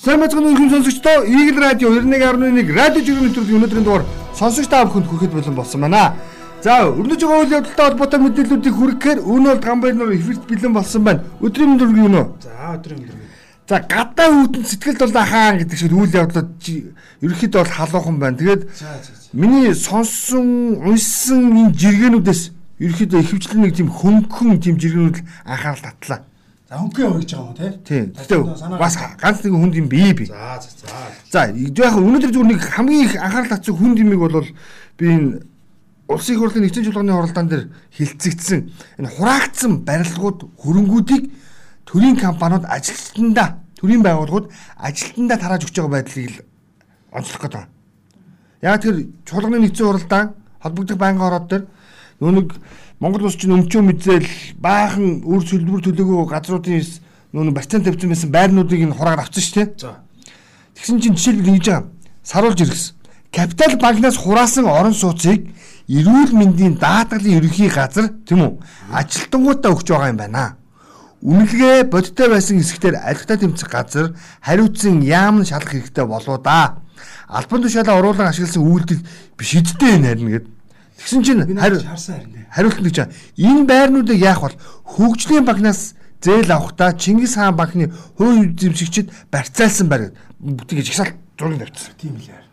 Сайн мэцгэн өргөн сонсогчдоо Eagle Radio 91.1 радио жиргэн нэвтрүүлгийн өнөөдрийн дугаар сонсогч та бүхэнд хүрэхэд болон болсон байна. За өрнөж байгаа үйл явдалтай холбоотой мэдээллүүдийг хүрэхээр өнөө бол гамбай нар эфирт бэлэн болсон байна. Өдрийн мэндүргийн өнөө. За өдрийн мэндүргийн. За гадаа үүдэн сэтгэлд бол хаан гэдэг шиг үйл явдлууд ерөөхдөө бол халуухан байна. Тэгээд миний сонссон, уншсан энэ жиргэнүүдээс ерөөхдөө ихэвчлэн нэг тийм хөнгөн тийм жиргэнүүд анхаарал татлаа. За хөнгөн яваа гэж байгаа юм тий. Тийм. Гэтэ бас ганц нэг хүнд юм бий бий. За за за. За яг өнөөдөр зүгээр нэг хамгийн их анхаарал татсан хүнд юмыг бол би энэ улсын их хурлын нэгдсэн чуулганы оролдоон дээр хилцэгдсэн энэ хураагдсан барилгууд хөрөнгүүдийг төрийн компаниуд ажилтнандаа төрийн байгууллагууд ажилтнандаа тарааж өгч байгаа байдлыг л онцлох гэдэг. Яг тэр чуулганы нэгдсэн хуралдаан холбогдох байнгын ороод дээр нөө нэг Монгол улс чинь өмчөө мэдзэл баахан үр төлбөр төлөөгөө газруудын нүүн барьцаан тавьсан байсан байрнуудыг энэ хураагаар авчихсан шүү дээ. За. Тэгсэн чинь жишээлбэл ингэж байгаа. Саруулж иргэсэн. Капитал банкнаас хураасан орон сууцыг эрүүл мэндийн даатгалын ерөнхий газар тийм үү ажилтнуудаа өгч байгаа юм байна. Үнэлгээ бодиттой байсан хэсгээр алхтаа тэмцэх газар хариуцсан яам шалах хэрэгтэй болоо да. Албан тушаалаа оруулан ашигласан үйлдэл биш эдтэй энэ харин гэдэг Тэгсэн чинь хариулт гэж энэ байрнуудыг яах бол хөгжлийн банкнаас зээл авахдаа Чингис хаан банкны хувь эзэмшигчид барьцаалсан байр тэгэж их сал зургийг тавьчихсан. Тийм лээ.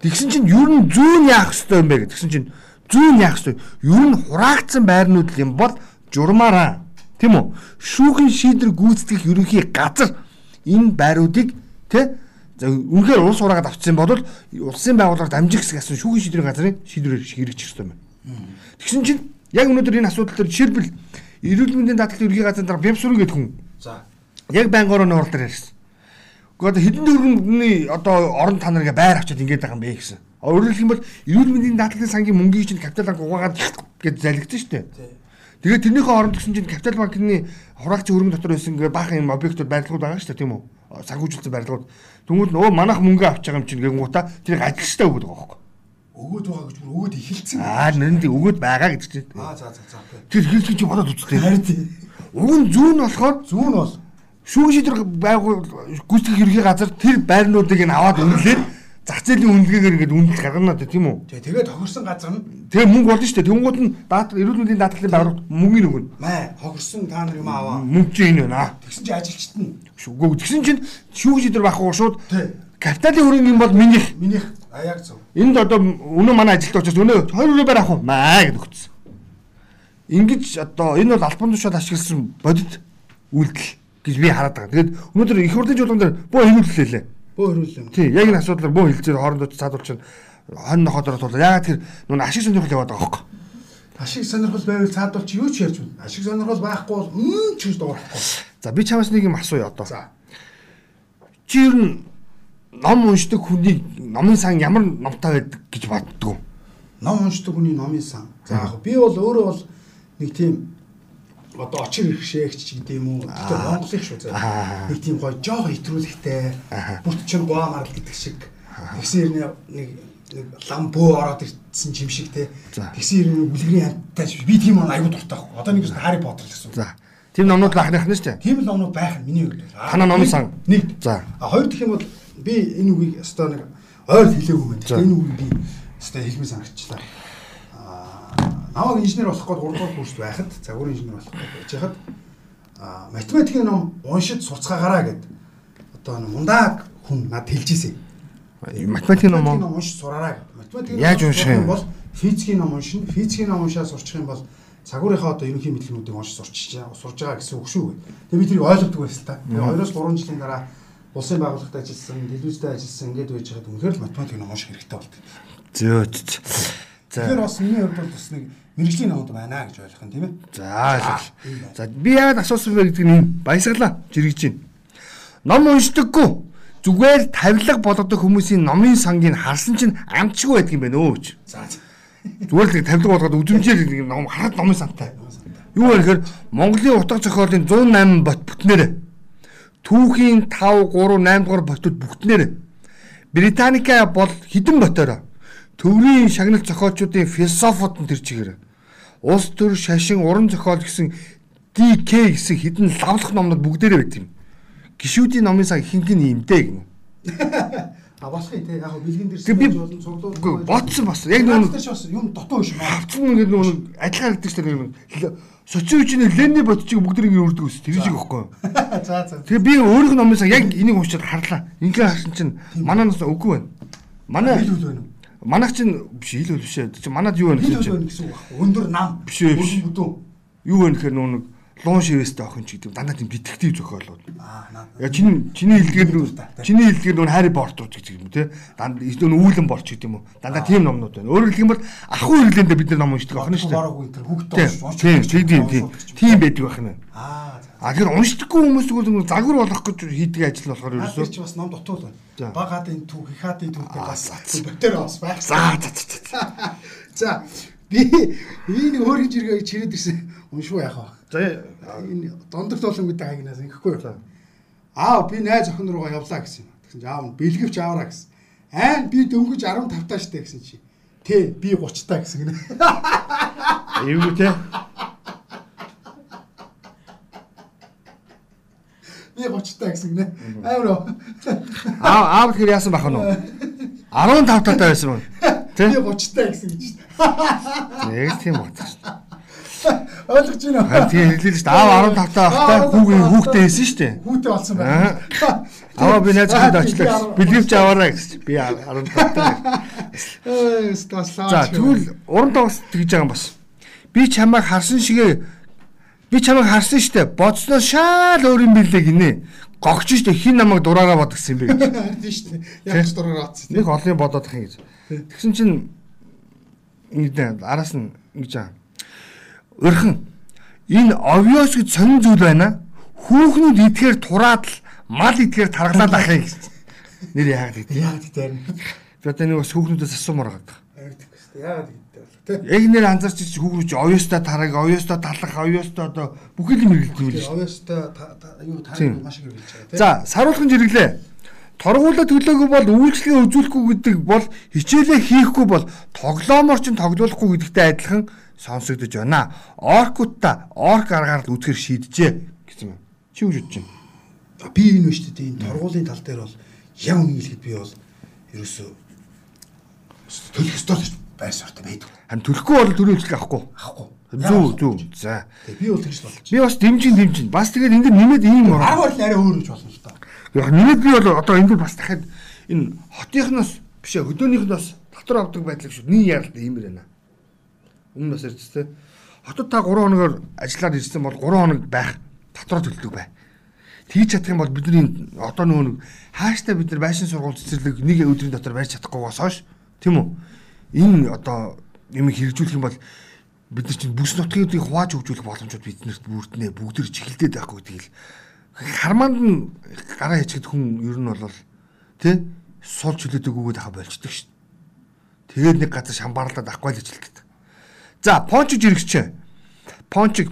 Тэгсэн чинь юу н зүүн яах ёстой юм бэ гэсэн чинь зүүн яах ёстой. Юу н хураагдсан байрнууд юм бол журмаараа тийм үү? Шүүхэн шийдвэр гүйцэтгэх ерөнхий газар энэ байруудыг За үнэхээр улс ураагаад авчихсан бол улсын байгууллагад амжих хэсэг асан шүүхийн шийдвэрийн газрын шийдвэрээр хэрэгжих ёстой юм. Тэгсэн чинь яг өнөөдөр энэ асуудал дээр жишээлбэл эрүүл мэндийн даатгалын ерхий газрын дараа Бямсүрэн гэдэг хүн. За. Яг байнгын орны урал дээр ярьсан. Гэхдээ хэдэн дөрвөний одоо орон танарыг байр авчиад ингэж байгаа юм бэ гэсэн. Өөрөөр хэлбэл эрүүл мэндийн даатгалын сангийн мөнгийг чинь капитал банк угаагаад гэж залгидсан шүү дээ. Тэгээд тэрнийхээ оронд гэсэн чинь капитал банкны хураагчийн хөрөнгө дотор байсан гэ баахан юм объектууд барилгууд байгаа шүү дээ тийм үү? Санхүүжилсэн барилгууд Тэнгүүд нөгөө манах мөнгө авч байгаа юм чинь гэнгүүтаа тэрийг ажилчтай өгöd байгаа байхгүй. Өгөөд байгаа гэж бүр өгөөд ихэлцэн. Аа нэрэнд өгөөд байгаа гэж чинь. Аа за за за. Тэр хэлсэн чи бодоод үзтээ. Харин тийм. Уг нь зүүн болохоор зүүн бол шүүх шийдвэр байгуул гүйцэтгэх ерхий газар тэр байрнуудыг нь аваад үнэлээд зах зээлийн үнэлгээгээр ингээд үнэлж гаргана дээ тийм үү? Тэгээ тэгээд хохирсон газар нь тэгээ мөнгө болно шүү дээ. Тэнгууд нь даатгал эрүүл мэндийн даатгалын байгууллагад мөнгөний өгнө. Маа хохирсон та нар юм аваа. Мөнгө чинь энэ байна. Тэгсэн чинь ажилчт нь. Үгүй тэгсэн чинь шүүх шийдвэр байхгүй шууд капиталын хөрөнгө юм бол минийх. Минийх. А яг зөв. Энд одоо өнөө манай ажилт учраас өнөө 20 руу барах уу? Маа гэж өгсөн. Ингиж одоо энэ бол албан тушаал ашигласан бодит үйлдэл гэж би хараад байгаа. Тэгээд өнөөдөр их хурлын жуулган дээр бөө хэмүүллээ лээ. Бөө хөрүүлээ. Тий, яг энэ асуудлаар бөө хэлцээр хоорондоо цаадуулж хон нохоодор тул ягаад тэр нүн ашиг сонирхол яваад байгаа хөөхгүй. Ашиг сонирхол байвал цаадуулч юу ч ярьж байна. Ашиг сонирхол байхгүй бол мм ч гэж дуурахгүй. За би чамаас нэг юм асууя одоо. За. Чи ер нь ном уншдаг хүний номын сан ямар номтой байдаг гэж боддгоо? Ном уншдаг хүний номын сан. За яг би бол өөрөө бол нэг тийм одоо очир ирхшээгч гэдэг юм уу. Тэгэхээр Монголын шүү заа. Нэг тийм гоё жоох итрүүлэгтэй. Бүт чин гоамар гэдэг шиг. Тэгсэн нэг нэг лам бөө ороод ирсэн юм шиг те. Тэгсэн юм үлгэрийн амттай би тийм он аюу дуртай байхгүй. Одоо нэг Хари Поттер гэсэн. За. Тийм номнууд анхных нь шүү дээ. Тийм л номнууд байх нь миний хувьд. Танаа номын сан. Нэг. За. А хоёр дахь юм бол би энэ үгийг өстой нэг ойр хэлээгүй юм. Энэ үгийг би өстой хэлмээ санагчлаа намайг инженер болох гээд 3 дугаар курст байхад загвар инженер болох гээд байж хахад а математикийн ном уншиж сурцгаагаараа гэд одоо мундаг хүн над хэлжсэн. Математикийн ном уншиж сураараа гэд. Математикийн яаж унших юм бол физикийн ном уншин, физикийн ном уншаад сурчих юм бол цагуурынхаа одоо ерөнхий мэдлэгүүдийг уншиж сурч сурж байгаа гэсэн үг шүү. Тэгээ би тэрийг ойлгодог байсан та. Тэгээ 2-3 жилийн дараа улсын байгууллагад ажилласан, телевизтэй ажилласан ингээд байж байгаад үнэхээр л математикийн ном унших хэрэгтэй болт. Зөөч. Тэгэхээр бас миний хувьд бол бас нэг мэрэгжлийн номд байна гэж ойлгох юм тийм ээ. За за би яагаад асуусан бэ гэдэг нь энэ баясгалаа жиргэж байна. Ном уншдаггүй зүгээр тавилга болгодог хүмүүсийн номын сангийг харсан чинь амтчгүй байдаг юм байна өө гэж. За зүгээр л тавилга болгоод үзмжээр ном хараад номын сантай. Юу гэхээр Монголын утга зохиолын 108 бот бүтнээр түүхийн 5 3 8 дугаар ботууд бүгднээр Британика бол хідэн ботороо төврийн шагнал зохиолчдын философууд нь тэр чигээр улс төр шашин уран зохиол гэсэн DK гэсэн хідэн лавлах номнууд бүгдээрээ байт юм. гişүүдийн номын сан ихэнх нь иймтэй гэнэ. А болох юм те яг бэлгэн би болон цуглуул ботсон бас. Яг нэг юм дутуу биш маа. хавцсан нэг нэг адилхан харагдаж тэр нэг социовчны ленний бодчиг бүгд ингэ үрдэг ус тэр шиг байхгүй. За за. Тэгээ би өөрийнх нь номынсаа яг энийг уншаад харлаа. Ингээ харсан чинь манай нас үгүй байна. Манай Хил үл байна уу? Манайх чинь биш ил үл биш. Чи манад юу байна чинь гэсэн байхгүй. Өндөр нам. Биш биш. Юу байна гэхээр нөө нэг луун шивэстэй охин ч гэдэг дандаа тийм детектив зохиолууд. Аа наа. Я чиний чиний хэлдгээр Дуртай. чиний хэлдгээр нүү Хари Поттер гэж юм те. Дандаа нөө үүлэн борч гэдэг юм уу. Дандаа тийм номнууд байна. Өөрөөр хэлэх юм бол ахуй хэрэглээндээ бид нар ном уншдаг охин шүү дээ. Бараг үе тэр хүүхдээ Тийм, тийм, тийм, тийм. Байдаг байх нь. Аа. А тэгэхээр уншдаггүй хүмүүс зүгээр загвар болох гэж хийдэг ажил болохоор Тэр ерөөсөө. чи бас ном дутуул байна. За. Багаадын түүх, хихаадын түүхтэй Аа, бас ботер бас байх. За за за, за. Би энэ өөр гэж иргээ чирээд ирсэн уншуу яах вэ? За Энэ дондор тоолон гэдэг хагнаас ингэхгүй. Аа би найз охин руугаа явлаа гэсэн. Тэгсэн чи аав нь бэлгэвч аваараа гэсэн. Аа би дөнгөж 15 таа штэ гэсэн чи. Тэ би 30 таа гэсэн гинэ. эвгүй те. Би 30 таа гэсэн гинэ. Амар уу. Аав аав тэгэхээр яасан бах нь уу? 15 татаа байсан юм. Би Тэ? 30 таа гэсэн гэж. Яг тийм бодлоо шүү дээ. Ойлгож байна уу? Тийм хэлээ шүү дээ. Аав 15 таа байхдаа хүүгийн хүүхдээ хийсэн шүү дээ. Хүүтэй болсон байна. Аваа би найз Аа, очлоо. Бэлгэвч аваарай гэж. Би 15 таа. Ээ, стаслаа. За тэгвэл уран тогс тэгж байгаа юм бас. Би чамайг харсан шигээ би чамайг харсан штэ. Бодсноо шал өөр юм билээ гинэ. Гогч штэ хин намайг дураараа бод гэсэн юм бэ гэж. Тийм шүү дээ. Яг ч дураар атсан. Нэг олон бодоод ах юм гэж. Тэгсэн чинь ингэдэ араас нь ингэж аа. Өрхөн энэ овёс гэж сонин зүйл байна. Хүүхнүүд идэхээр тураад л мал идэхээр таргалаад ах юм гэж. Нэр яагаад гэдэг. Яг тийм. Би одоо нэг бас хүүхнүүдээс асуумаар байгаа. Шүү. Яг гэдэг бол. Тэ. Яг нэр анзаарч чи хүүхнүүд овёстой тараг, овёстой талах, овёстой одоо бүх юм хэрэглэдэг юм Тэгээ биш. овёстой юу тань маш их хэлж байгаа тийм. За, саруулхан жирэглээ. Торгуулаа төлөөгүй бол үйлчлэгээ үзүүлэхгүй гэдэг бол хичээлээ хийхгүй бол тоглоомор ч тоглоулахгүй гэдэгтэй адилхан сонсогдож байна. Оркутта орк аргаар л үзэхэр шийдэжээ гэсэн юм. Чи юу бодож байна? би энэ биш дээ энэ торгуулийн тал дээр бол яг үнэ хэлэхэд би бол ерөөсөө төлөх ёстой байр суурьтай байдаг. Харин төлөхгүй бол төрийн үйлчлэг авахгүй. Ахгүй. Зүг зүг. За. Тэгээ би бол тэгж болж. Би бас дэмжин дэмжин. Бас тэгээд энэ нэмээд ийм ороо. Арга барил арай өөр гэж болно л доо. Яг нэмээд би бол одоо энэ бас дахиад энэ хотынхноос биш ээ хөдөөнийхнөөс дотор авдаг байдлыг шүү. Нэг яралт иймэр байна. Өмнө бас ярьж тээ. Хотод та 3 хоногоор ажиллаад ирсэн бол 3 хоног байх дотроо төлдөг бай. Тэгж чадах юм бол бидний одоо нөгөө хааштай бид нар байшин сургууль цэцэрлэг нэг өдрийн дотор барьж чадахгүйгээс хойш тийм үү? Энэ одоо юм хэрэгжүүлэх юм бол бид нар чинь бүс нутгийг хувааж хөгжүүлэх боломжууд биднэрт бүрднэ бүгд чиглэлдээд байхгүй гэдгийг л харманд нь гараа хийчихэд хүн ер нь бол тий сул чөлөөтэйгүйгээд хаа болчдөг шүү. Тэгээд нэг газар шамбаарлаад авахгүй л ижилдэг. За, пончж иргэчээ. Пончиг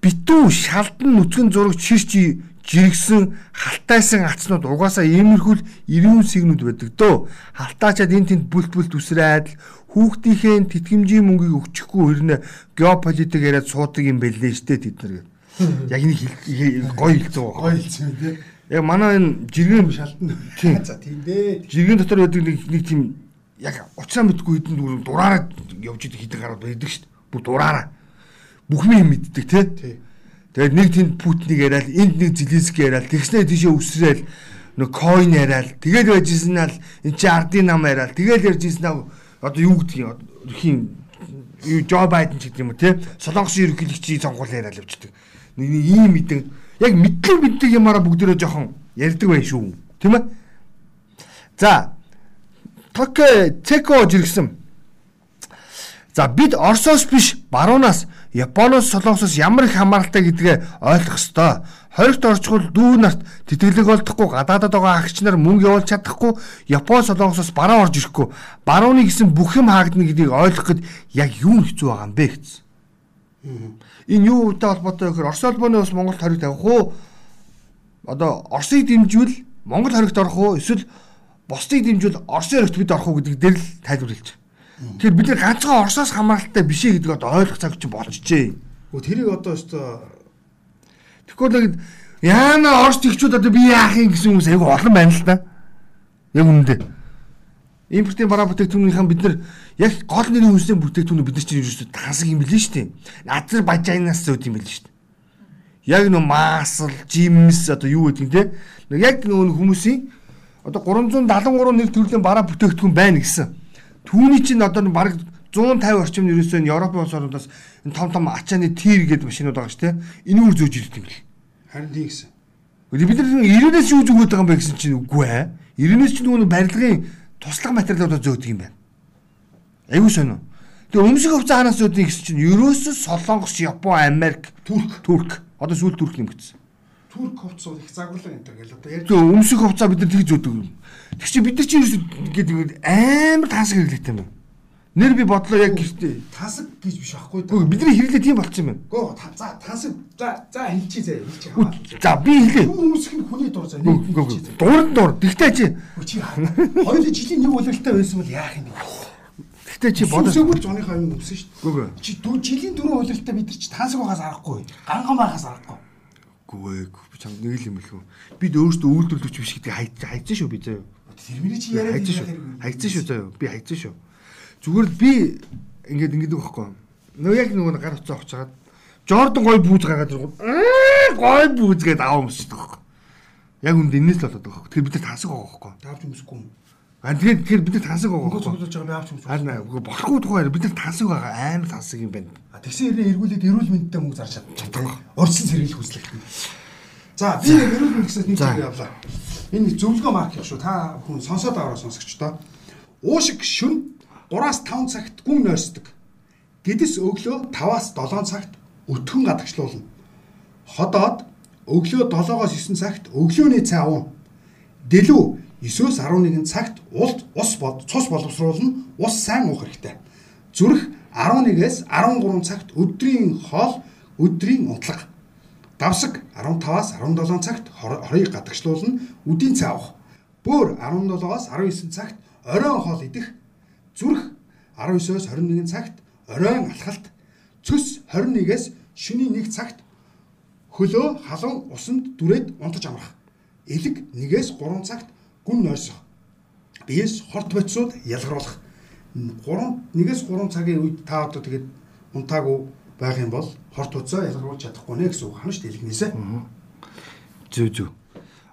битүү шалдан нүцгэн зураг чирч жиргсэн халтайсан ацнууд угаасаа иймэрхүүл ирүүн сигнүүд байдаг дөө. Халтаачаад энэ тэнд бүлт бүлт үсрээд хүүхдийнхээ тэтгэмжийн мөнгийг өгчихгүй хэрнээ геополитик яриад суудаг юм бэлээ штэ тэд нар. Яг нэг гоё хэлцэн байгаа. Гоё хэлсэн юм тий. Яг манай энэ жиргэн Шалтан. За тийм дээ. жиргэн дотор байдаг нэг нэг тийм яг уцаа мэдгүй хэдэн дүүр дураараа явж идэг хитэн гараад байдаг шүү дээ. Бүр дураараа. Бүхний юм мэддэг тий. Тий. Тэгээд нэг тэнд Путиныг яриад, энд нэг Зеленский яриад, тэгснээ тийшээ үсрээл нэг койн яриад, тэгээд байжсэн нь л эн чи ардын нам яриад, тэгээд ярьжсэн нь одоо юу гэдгийг ерхийн юу Жо Байден ч гэдэг юм уу тий. Солонгосын ерөнхийлөгчийн сонгуул яриад явждаг. Нэг ийм мэдэн яг мэдлэг мэддэг ямаараа бүгдээрээ жоохон ярьдаг байх шүү. Тийм ээ? За Токе Цеко жиргсэн. За бид Оросоос биш баруунаас Японоос Солонгосоос ямар их хамааралтай гэдгээ ойлгох ёстой. Хоригт орчхол дүү нарт тэтгэлэг олдохгүй гадаадад байгаа агч нар мөнгө явуулж чадахгүй Япон Солонгосоос бараа орж ирэхгүй барууны гэсэн бүх юм хаагдана гэдгийг ойлгоход яг юу хэцүү байгаа юм бэ гэсэн. Энэ юу үүтэй холбоотой вэ гэхээр Орос улбаны бас Монголд хориг тавих уу? Одоо Оросыг дэмжвэл Монгол хоригт орох уу? Эсвэл бусдыг дэмжвэл Оросын хоригт бид орох уу гэдэг дээр л тайлбар хэлж байгаа. Тэгэхээр бид нар ганцхан Оросоос хамааралтай биш ээ гэдгийг одоо ойлгох цаг чинь болчихжээ. Өө тэрийг одоо өстө Тэгэхгүй л Яана орч тэгчүүд одоо би яах юм гэсэн хүмүүс айгүй олон байна л да. Яг үнэндээ. Импортын бараа бүтээгдэхүүнийхэн бид нар яг гол нэрийн үнсний бүтээгдэхүүн бид нар чинь ерөөсөө тансаг юм билээ шүү дээ. Азербайджанаас зөөд юм билээ шүү дээ. Яг нөө маасл, жимс одоо юу гэдэг те. Яг нөө хүмүүсийн одоо 373 нэр төрлийн бараа бүтээгдэхүүн байна гэсэн. Түүний чинь одоо баг 150 орчим ерөөсөө Европын улс орнуудаас энэ том том ачааны тир гэдэг машинууд байгаа шүү дээ. Энэ үр зөөж ирдэг юм бэл. Харин тийм гэсэн. Бид нар 90-ээс юу зүгөөд байгаа юм бэ гэсэн чинь үгүй ээ. 90-ээс чинь нөгөө барилгын туслах материалуудаа зөөдөг юм байна. Аюу сонио. Тэгээ өмсөх хувцас хаанаас зөөдөг гэсэн чинь ерөөсөө Солонгос, Япон, Америк, Турк, Турк. Одоо сүүл Турк нэмэгдсэн. Турк хувцас их загварлаг энэ төр гэл одоо яг Тэгээ өмсөх хувцас бид нар тгий зөөдөг юм. Тэг чи бид нар чинь ингээд амар таасаг хэрэглэхтэй юм байна. Нэр би бодлоо яг гэртээ. тасаг гэж биш аахгүй. Гэхдээ бидний хэрэглээ тийм болчихсон юм байна. Та- за тасаг за за хэлчихье зэ хэлчих хамаа. За би хэлээ. Хүмүүсх нь хүний дур за нэг хэлчихье зэ. Дуурд дуур. Тэгтээ чи Чи хоёул жилийн нэг үлэлтэй байсан бол яах юм бэ? тэгтээ чи бодож Бодосөөгөл зуныхаа юм өмсөн шүү дээ. Гүг. Чи дүү жилийн дөрөв үлэлтэй бид нар чи тасаг байгаас аргагүй. Ганган байхаас аргагүй. Гүг. Би чам нэг л юм хэлэх үү. Бид өөрсдөө үйлдвэрлэгч биш гэдэг хайж хайцсан шүү би заяа. Тэрмэрий чи яриад Хайцсан шүү. Хайцсан шүү заяа. Би хайцсан шүү. Зүгээр л би ингээд ингээд байхгүй. Нөгөө яг нөгөө гар утсаа чагаад Жордан гой бүүз гаргаад иргүү. Гой бүүз гэдээ аваа өмсөж байгаа. Яг үнд энэс л болоод байгаа. Тэр бид нар тансаг байгаа байхгүй. Таавч өмсөхгүй юм. А тэгээд тэгэхээр бид нар тансаг байгаа байхгүй. цуглуулж байгаа би авч өмсөхгүй. Харин үгүй болохгүй тухай бид нар тансаг байгаа амар тансаг юм байна. А тэгсэн хэрнээ эргүүлээд эрүүл мэндтэй мөнгө зарж чаддаг. Урдсан сэргийлэх хүслэгтэй. За би эрүүл мэнд гэсээс нэг зүйл явлаа. Энэ зөвлөгөө марк яг шүү. Та хүн сонсоод аваа сонсогчдоо. Уушиг шүн 3-5 цагт гүн нойрсдог. Гэдэс өглөө 5-аас 7 цагт өтгөн гадагшлуулна. Ходоод өглөө 7-оос 9 цагт өглөөний цай уун. Дэлүү 9-өөс 11 цагт улд ус бод цус боловсруулна. Ус сайн уух хэрэгтэй. Зүрх 11-ээс 13 цагт өдрийн хоол, өдрийн унтлага. Давсаг 15-аас 17 цагт хор- хорыг гадагшлуулна. Үдийн цай уух. Бөөр 17-аас 19 цагт оройн хоол идэх. Зүрх 19-өөс 21 цагт оройн алхалт. Цөс 21-ээс шөнийн 1 цагт хөлөө халуун усанд дүрээд унтаж амрах. Элэг 1-ээс 3 цагт гүн нойрсох. Биес хорт бодисууд ялгаруулах. 3 1-ээс 3 цагийн үед та одоо тэгээд унтаагүй байх юм бол хорт бодисоо ялгаруулж чадахгүй нэ гэсэн үг хана шүү дээ элэгнээсээ. Зөө зөө.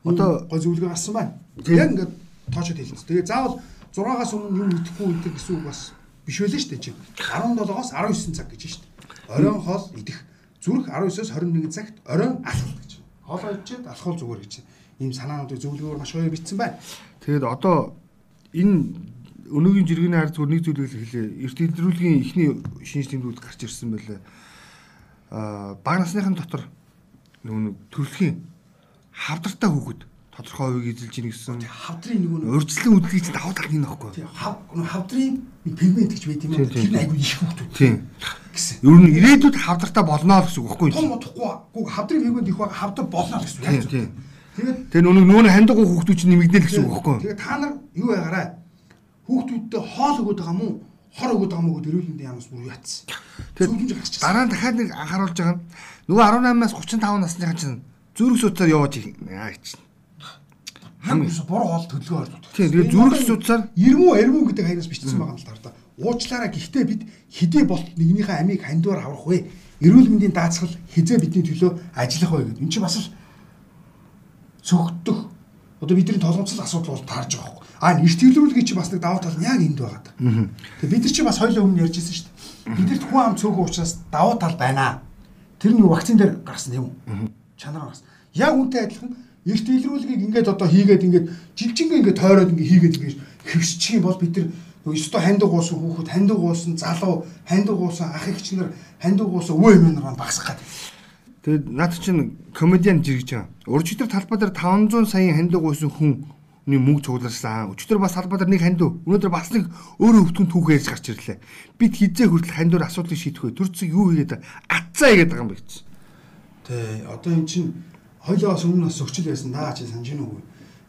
Одоо гой зөвлөгөө гарсан байна. Яг ингээд тоочод хэлсэн. Тэгээ заавал 6-аас өмнө юм идэхгүй идэх гэсэн үг бас биш байлаа шүү дээ чи. 17-оос 19 цаг гэж шүү дээ. Оройн хоол идэх. Зүрх 19-оос 21 цагт оройн алхах гэж. Хоол идчихэд алхах зүгээр гэж. Ийм санаануудыг зөвлөгөөр маш гоё бичсэн байна. тэгээд одоо энэ өнөөгийн жиргэний хард зүгээр нэг зүйлийг хэлээ. Эрт илрүүлгийн ихний шинж тэмдгүүд гарч ирсэн байлаа. Аа баг насныхын дотор нөгөө төрөлхийн хавдартай хүүхэд тодорхой хувийг эзэлж ийн гэсэн. Хавдрын нэг нь Урьдчилан чинь давуу тал нэг нөхгүй. тий хав нөгөө хавдрын пигмент гэж байт юм Тийм, аа. тийм, Тэр нь тийм. айгүй их хөвгт Тийм. гэсэн. Ер нь ирээдүйд хавдартай болноо л гэсэн үг байхгүй Том юу? утахгүй. Гүг хавдрын пигмент их баг хавдар болно гэсэн. Тийм, тийм. Тэгээд Тэгээ нөгөө нөгөө ханддаг хүүхдүүд чинь нэмэгдэнэ л гэсэн үг байхгүй юу? Тэгээ та нар юу ягараа? Хүүхдүүдтэй хоол өгöd байгаа мó? Хор өгöd байгаа мó гэдэг эрүүл мэндийн яамаас бүр яатсан. Тэгээд дараа нь дахиад нэг анхааруулж байгаа нь нөгөө 18-аас 35 насныхан чинь зүрх судсаар яваад их аа чинь. Хамгийн буруу хоол төлөвлөгөө ордууд. Тийм, тэгээ зүрх судсаар ирмүү ирмүү гэдэг хаягнаас бичсэн байгаа юм л та. Уучлаарай гэхдээ бид хэдий болт нэгнийхээ амийг хандуур аврах вэ? Эрүүл мэндийн даацгал хизээ бидний төлөө ажиллах вэ гэдэг. Энд чинь бас л цогтдох одоо бидний толгомцол асуудал бол таарж байгаа байхгүй. А нэрт төвлөрүүлгийг чи бас нэг давуу тал нь яг энд байгаа даа. Тэгээ бид нар чи бас хоёлоо өмнө ярьж ирсэн шүү дээ. Бидэрт хүн ам цөөхөн учраас давуу тал байна. Тэр нь вакцин дээр гарсан үү? Чанар гарсан. Яг үнтэй адилхан эрт илрүүлгийг ингээд одоо хийгээд ингээд жилжингээ ингээд тойроод ингээд хийгээд ингээд хөвсчих юм бол бид нар нөгөө өстө хандив гуусан хүүхэд хандив гуусан залуу хандив гуусан ах эгч нар хандив гуусан өвөө эмээ нар багсах гэдэг. тэгээд наад чинь комедиан жиргэж байгаа. Уржигдэр талбай дээр 500 саяын хандив гуйсан хүний мөнгө цугларсан. Өчигдөр бас талбай дээр нэг хандив. Өнөөдөр бас нэг өөрөө өвтгөн түүхээ ярьж гарч ирлээ. Бид хизээ хүртэл хандивар асуудлыг шийдэх вэ? Төрцөг юу хийгээд атцаа хийгээд байгаа юм бэ гэж. Тэ одоо эн чин хойлоос өмнө бас өвчл байсан даа чи санаж гинэ үгүй.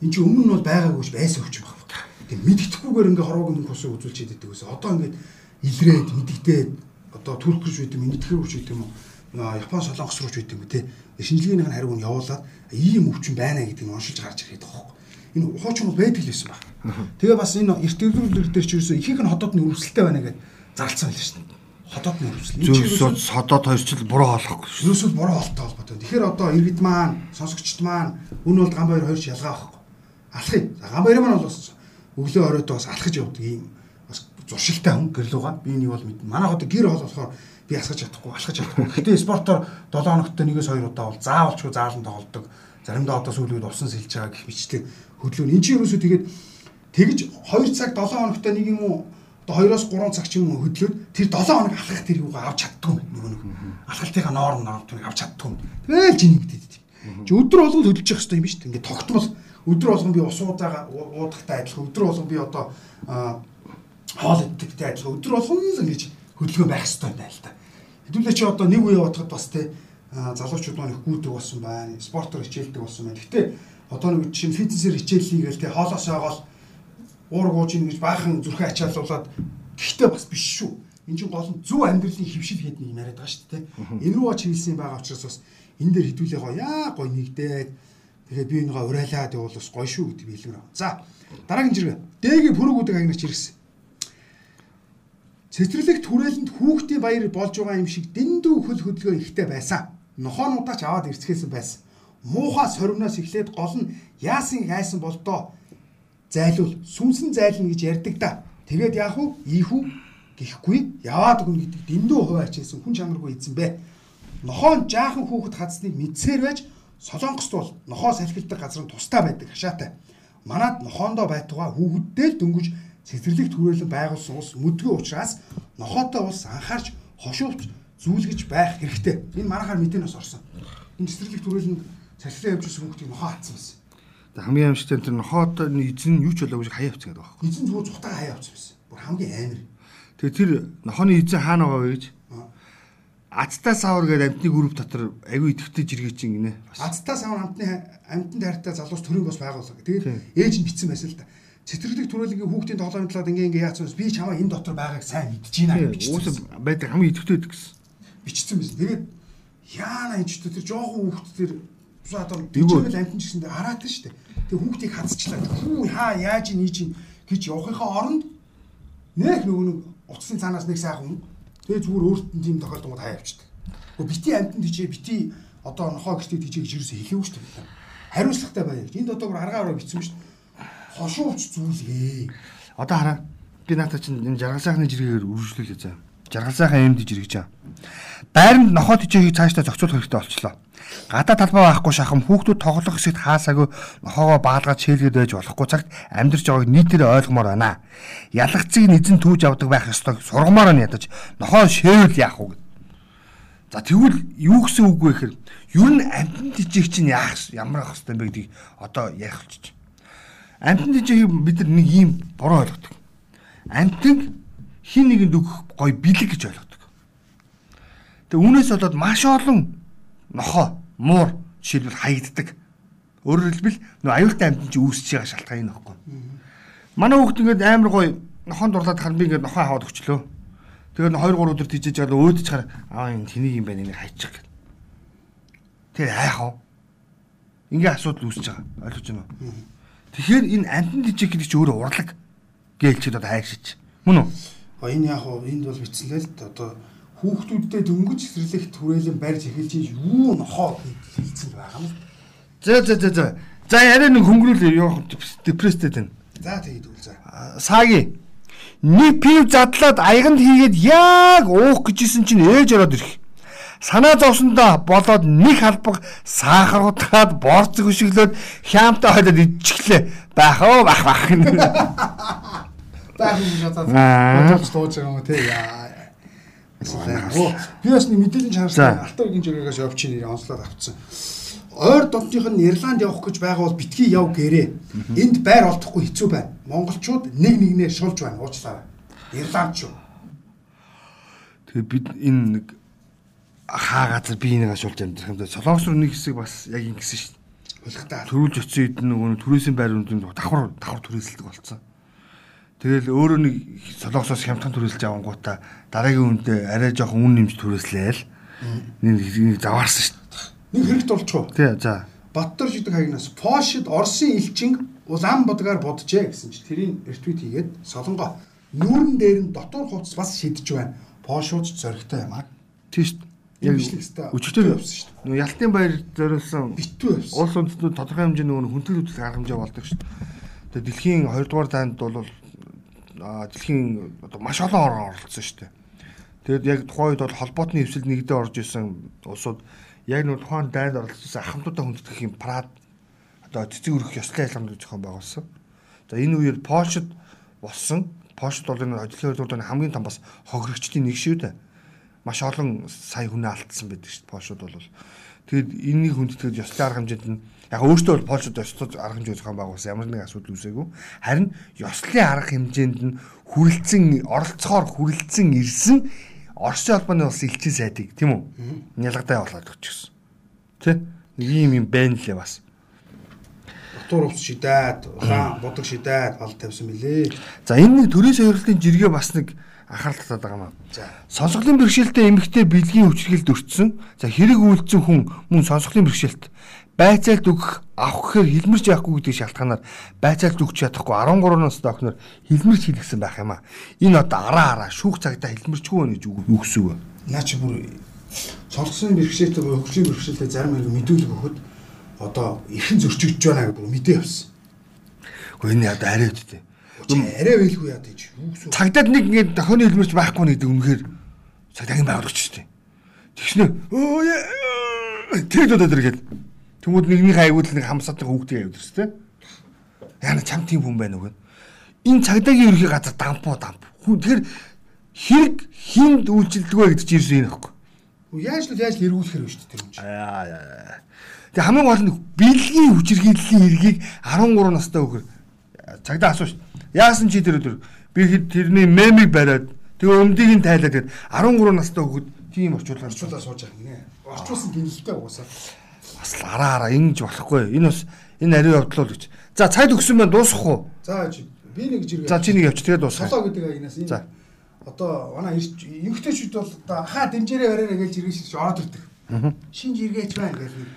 Эн чин өмнө нь бол байгаагүй ш байсан өвч баг. Тэг мэддэхгүйгээр ингээ хорвоог нэг хусуу үзүүлж идэдэг гэсэн. Одоо ингээд илрээд мэддэгдээд одоо түрх гэж үйдэг мэддэхэр хүч үйдэг юм уу? Япон солонгос руу ч үйт юм те. Шинжилгээнийх нь хариуг нь явуулаад ийм өвчин байна гэдгийг оншилж гарч ирээд байгаа хөөхгүй. Энэ хуучин бол байдаг л байсан баг. Тэгээ бас энэ эрт төрөлдөр дээр ч ерөөсөө ихэнх нь хотод нь өрөвсөлтэй байна гэдэг зарлцсан байл дээ хотод нь өрөвсөл. Зөв хотод хоёрчл буруу болохгүй шүү. Ерөөсөө буруу холтой холбоотой. Тэгэхээр одоо иргэд маань, сонсогчд маань үн бол гам баяр хоёрч ялгаа байхгүй. Алхах юм. Гам баяр маань бол бас өглөө оройд бас алхаж явдаг ийм бас зуршилтай хүн гэрлүүга. Би нэг бол мэднэ. Манай хот гэр хол болохоор би асгаж чадахгүй, алхаж чадахгүй. Гэтэ спортоор 7 хоногт нэгээс 2 удаа бол заавалчгүй заалан тоглодог. Заримдаа одоо сүүлүүд усан сэлж байгаа гэх мэтчдэг хөдлөө. Энд чинь ерөөсөө тэгээд тэгж 2 цаг 7 хоногт нэг юм уу одоо 2-оос 3 цаг ч юм уу хөдлөөд тэр 7 хоног алхах тэр юугаа авч чаддгүй нөгөө нэг алхалтынхаа норм нормыг авч чаддгүй. Тэгэл жиний мэдээд тийм. Чи өдөр болгон хөдөлж явах хэрэгтэй юм биш үү? Ингээд тогтмол өдөр болгон би ус уудаага уудахтай адилхан өдөр болгон би одоо хоол иддэгтэй адилхан өдөр болгон л ингэж хөдөлгөөн байх хэрэгтэй байна л да. Хэдүүлээ чи одоо нэг үе бодоход бас те залуучууд маань их гүйдэг болсон байна. Спортоор хичээлдэг болсон байна. Гэтэ одоо нэг чинь фитнесээр хичээл хийгээл те хоолоос ойгоол уург ууж ийн гэж баахан зүрхээ ачаалуулаад гэхдээ бас биш шүү. Энд чинь гол нь зөв амьдралын хөвшил гэдэг нэг юм яриад байгаа шүү дээ. Энэ рүү оч хэлсэн байгаа учраас бас энэ дээр хідүүлээ гоо яа гой нэгдээд тэгээд би энийгээ урайлаад явуул бас гоё шүү гэдэг билгэр. За дараагийн жиргээ. Дээгийн пүрүүгүүдийг агнаач иргэсэн. Цэцэрлэгт хүрээлэнд хүүхдийн баяр болж байгаа юм шиг дэндүү хөл хөдөлгөөн ихтэй байсан. Нохоонуудаа ч аваад ирцгээсэн байсан. Муухай сорвноос эхлээд гол нь яасан хайсан болдоо зайлуул сүнсэн зайлна гэж ярьдаг да. Тэгээд яах вэ? Ийхүү гэхгүй яваад өгнө гэдэг дэндүү хувь ачаасан хүн чанаргүй эзэн бэ. Нохоон жаахан хүүхэд хадсныг мэдсээр байж Солонгост бол нохоо салхилдаг газар нь тустай байдаг хашаатай. Манад нохоондоо байтугай хүүхэддээ л дөнгөж цэцэрлэгт хүрээлэн байгуулсан ус мүдгүй учраас нохоотой ус анхаарч хошуувч зүүлгэж байх хэрэгтэй. Энэ манахаар мэдээнээс орсон. Энэ цэцэрлэгт хүрээлэн цалхилаа явж ирсэн хүүхдийг нохоо хатсан байсан. Хамгийн амжилттай тэр нохоод эзэн юу ч болоогүй хаяа авчихсан гэдэг байна. Эзэн зүгээр цухтаа хаяа авчихсан байсан. Бүр хамгийн амар. Тэгээ тэр нохооны эзэн хаана байгаа вэ гэж Азтай савар гэдэг амтны групп дотор аягүй идэвхтэй жиргээ чинь гинэ. Азтай савар амтны амтанд хайртай залуус төрийн бос байгууллага. Тэгээд ээж нь битсэн байсан л да. Цэцэрлэг төрөлгийн хүүхдийн тоглоомын талаар ингээ ингээ яатсан би чамаа энэ дотор байгааг сайн мэдэж байна гэж бичсэн. Байдаг хамгийн идэвхтэй гэсэн. Бичсэн байсан. Тэгээд яана энэ ч тэр жоохон хүүхд тэр бусаа одоо дижигэл амтан ч гэсэндээ хараатай шүү дээ. Тэгээ хүүхдийг хазчлаа. Хүү хаа яаж ий чинь гэж явахынхаа оронд нэг нөгөө нэг утасны цаанаас нэг сайхан хүн тэгээ зүгээр өөрт нь тийм тохиолдолд хаяа авчдаг. Гэхдээ бити амтанд тийчээ бити одоо нохоо гэртээ тийчээ гэж юусэн хэлээгүй шүү дээ. Хариуцлагатай байя. Энд одоо бүр аргаар бичсэн шүү дээ. Хошуувч зүйлээ. Одоо хараа. Би наата чинь энэ жаргал сайхны жиргээр үргэлжлүүлээ заа. Жаргал сайхан эмд жиргэж байгаа. Байранд нохоо тийчээгийг цаашдаа зохицуулах хэрэгтэй болчлоо гадаа талбай байхгүй шахам хүүхдүүд тоглох хэсэгт хаасаагүй нохоогоо баалгаад шээлгээд байж болохгүй цагт амьдарч байгааг нийтээр ойлгомоор байна. Ялгцыг эзэн түүж авдаг байх ёстой сургамаар нь ядаж нохоо шээвэл яах вэ? За тэгвэл юу гэсэн үг вэ гэхээр ер нь амтан тижиг чинь яах ямар ах хэвтэй бэ гэдгийг одоо ярих болчих. Амтан тижиг бид нар нэг ийм буруу ойлгодог. Амтан хин нэгэнд өгөх гой бэлэг гэж ойлгодог. Тэгээ үүнээс болоод маш олон нохоо муур жишээлбэл хаягддаг. Өөрөөр хэлбэл нөө аюултай амьтан чи үүсэж байгаа шалтгаан энэ нөхгүй. Манай хүүхд ингээд амар гоё нохоон дурлаад харин би ингээд нохоо аваад өчлөө. Тэгээд 2 3 өдөр тийжэж байгаа өөдөж чаар аа энэ тэнийг юм байна энийг хайчих гэх. Тэр айх уу? Ингээ асуудал үүсэж байгаа. Ойлгож байна уу? Тэгэхээр энэ амтан дижиг гэдэг чи өөрөө урлаг гэлчихэд одоо хайршиж. Мөн үү? Энэ яг уу энд бол бичсэн л л одоо хүүхдүүдтэй дөнгөж цэцэрлэгт хүрээлэн барьж эхэлж юу нохоо хэлсэн байгаа юм. За за за за. За яриа нэг хөнгөрүүл явах депресстэй тань. За тэгээд үл за. Сааги. Нэг пив задлаад аяганд хийгээд яг уух гэжсэн чинь ээж ороод ирэх. Санаа зовсондоо болоод нэг халбаг сахар утгаад борцог өшөглөөд хямтай хойлоод идчихлээ. Баах оо бах бах. Баах юм шатаад. Бодож тууж байгаа юм. Яа Би бас нэг мэдээлэл чанарсан алтан үгийн жиргээс явчих нэр онцлоод авцсан. Ойр донтных нь Ирланд явах гэж байгаа бол битгий яв гэрээ. Энд байр олдохгүй хэцүү байна. Монголчууд нэг нэгнээ шулж байна уучлаарай. Ирланд шүү. Тэгээ бид энэ нэг хаа газар би энийг ашуулж амьдрах юм да. Солонгос руу нэг хэсэг бас яг ингэсэн шүү. Хөлхтаа. Төрүүлж очсон хэд нөгөө түрээсийн байр үндийн давхар давхар түрээсэлдэг болцсон. Тэгэл өөрөө нэг солонгосоос хямдхан түрээсэлж авангуудаа дараагийн үндэ арай жоохон үн нэмж түрээслээл. Нэг заваарсан шүү дээ. Нэг хэрэгт болчихоо. Тий, за. Баттар шидэг хаягнаас Польшид Оросын элчин улаан бодгаар боджээ гэсэн чи тэрийн эртвит хийгээд солонгоо нүүрэн дээр нь дотор хувцас бас шидэж байна. Польшууд зөрөгтэй юм аа. Тийш. Яг бичлэг хэвээр өчигдөр явсан шүү дээ. Нөө Ялтын баяр зориулсан Битүү явсан. улс үндэстнүүд тодорхой хэмжээний нөгөө хүнтэл хөдлөх арга хэмжээ болдог шүү дээ. Тэгээ дэлхийн 2 дугаар танд бол дэлхийн одоо маш олон орн оролцсон шүү дээ. Тэгэд яг тухайн үед бол холбоотны хөвсөл нэгдээ орж исэн улсууд яг нэг тухайн дайнд оролцсон ахмадуудаа хүндэтгэх юм прад одоо цэцэг өргөх ёслол ялгамт зохион байгуулсан. За энэ үеэр Польшид болсон. Польшид бол энэ 2 дугаар хамгийн том бас хохирогчдын нэг шүү дээ маш олон сая хүнээ алдсан байдаг шүү дээ Польшууд бол. Тэгэд энэний хүндэтгээд ёслолын арга хэмжээнд нь яг өөртөө бол Польшууд ёслол арга хэмжээ зохион байгуулсан ямар нэгэн асуудал үүсээгүй. Харин ёслолын арга хэмжээнд нь хүрэлцэн оролцохоор хүрэлцэн ирсэн Оросын холбооны улс элчин сайдыг тийм үү? Нялгатай болоод өгчихсөн. Тэ? Нэг юм юм байна лээ бас. Дотор ус шидээд, улаан бодог шидээд бол тавьсан мөлий. За энэ нэг төрийн соёрлын жиргээ бас нэг анхаарал татаад байгаа юм аа. За. Сонсголын бэрхшээлтэй эмэгтэй бэлгийн хүчрхэлд өртсөн. За хэрэг үйлдсэн хүн мөн сонсголын бэрхшээлт байцаалт өгөх авах гэхээр хилмэрч яахгүй гэдэг шалтгаанаар байцаалт өгч чадахгүй 13 настай охиноор хилмэрч хийлгсэн байх юм аа. Энэ одоо араа араа шүүх цагтаа хилмэрчгүй байна гэж юу гэсэн үг вэ? Наа чи бүр сонсголын бэрхшээлтэй буюу хөгжлийн бэрхшээлтэй зарим хэрэг мэдүүлэг өгөхөд одоо ихэн зөрчигдөж байна бүр мэдээ явсан. Гэхдээ энэ одоо арай үттэй. Арай байлгүй яа гэж юу гэсэн. Цагдаад нэг ингэ дохионы хилмэрч байхгүй нэг үнэхээр цагтаагийн байгуулагч шүү дээ. Тэгснэ өө тэр додод иргээд Тэнгүүд нэгний хайгуул нэг хамсаатны хүүхдийг аяуд өстэй. Яна чам тийм хүн байна уу? Энэ цагдаагийн ерхий газар дампуу дамп. Хүн тэгэхээр хэрэг хинд үйлчлдэг вэ гэдэг чинь ирсэн юм аахгүй. Яаж л яаж л эргүүлэхэр вэ шүү дээ тэр юм чи. Аа яа. Тэг хамгийн гол нь бэлгийн хүчирхийллийн эргийг 13 настай хөхөр цагдаа асууш. Яасан чи тэр өдөр би хэд тэрний мемиг бариад тэгээ өмдийг нь тайлаад тэгээд 13 настай хөхөд тийм орчуулгаар Орчуулаа сууж байгаа юм нэ. Орчуулсан гинэлтэй угаасаа. бас араа араа ингэж болохгүй. Энэ бас энэ ариун явдал л гэж. За цайд өгсөн байна дуусах уу? За чи би нэг жиргээ. За чи нэг явчих тэгээд дуусгая. Солоо гэдэг аягнаас За. энэ одоо манай эмгтээчүүд бол одоо хаа дэмжээрээ бариараа гэж жиргээ шиг ороод ирдэг. Шин жиргээч байна гэж нэг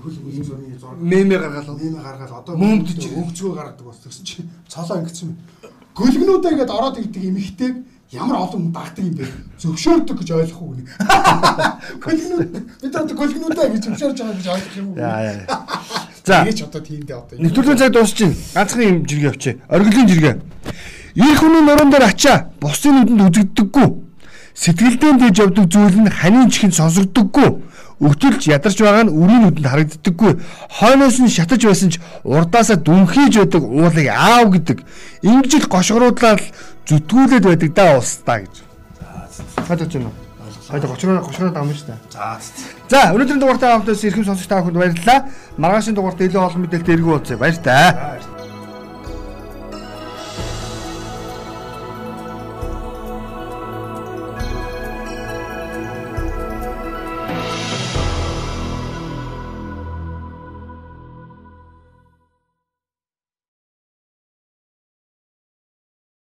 хөл хөл зурны зураг Мемэ гаргалаа. нэмэ гаргаад одоо Мөмдөж өгцгөө гаргадаг бас тэгсэн чи цолоо ингэсэн юм. Гөлгнүүдээ гээд ороод ирдэг эмхтэйг ямар олон дагдаг юм бэ? Зөвшөөрдөг гэж ойлгохгүй нэг. Гөлгнүүд бид одоо гөлгнүүдээ гэж зөвшөөрж байгаа гэж ойлгох юм уу? За Тэгэж одоо тиймдээ одоо нэвтрүүлгийн цаг дуусчихин. Ганцхан юм жиргээ авчи. Оргилын жиргээ. Ирэх хүний нуруунд дээр ачаа бусдын нүдэнд үзэгддэггүй. Сэтгэлдээ дэж явдаг зүйл нь ханийн чихэнд сонсогддоггүй. Өгтөлж ядарч байгаа нь үрийн нүдэнд харагддаггүй. Хойноос нь шатаж байсан ч урдаасаа дүнхийж байдаг уулыг аав гэдэг. Ингэж л гошгоруудлаар зүтгүүлээд байдаг даа устаа гэж. Хадаж байна уу? Хадаж гошгороо гошгороо давмж та. За За өнөөдрийн дугаартай хамтаас ирхэм сонсогч та бүхэнд баярлалаа. Маргаашийн дугаарт илүү олон мэдээлэлтэй иргэн уулзъя. Баяр таа.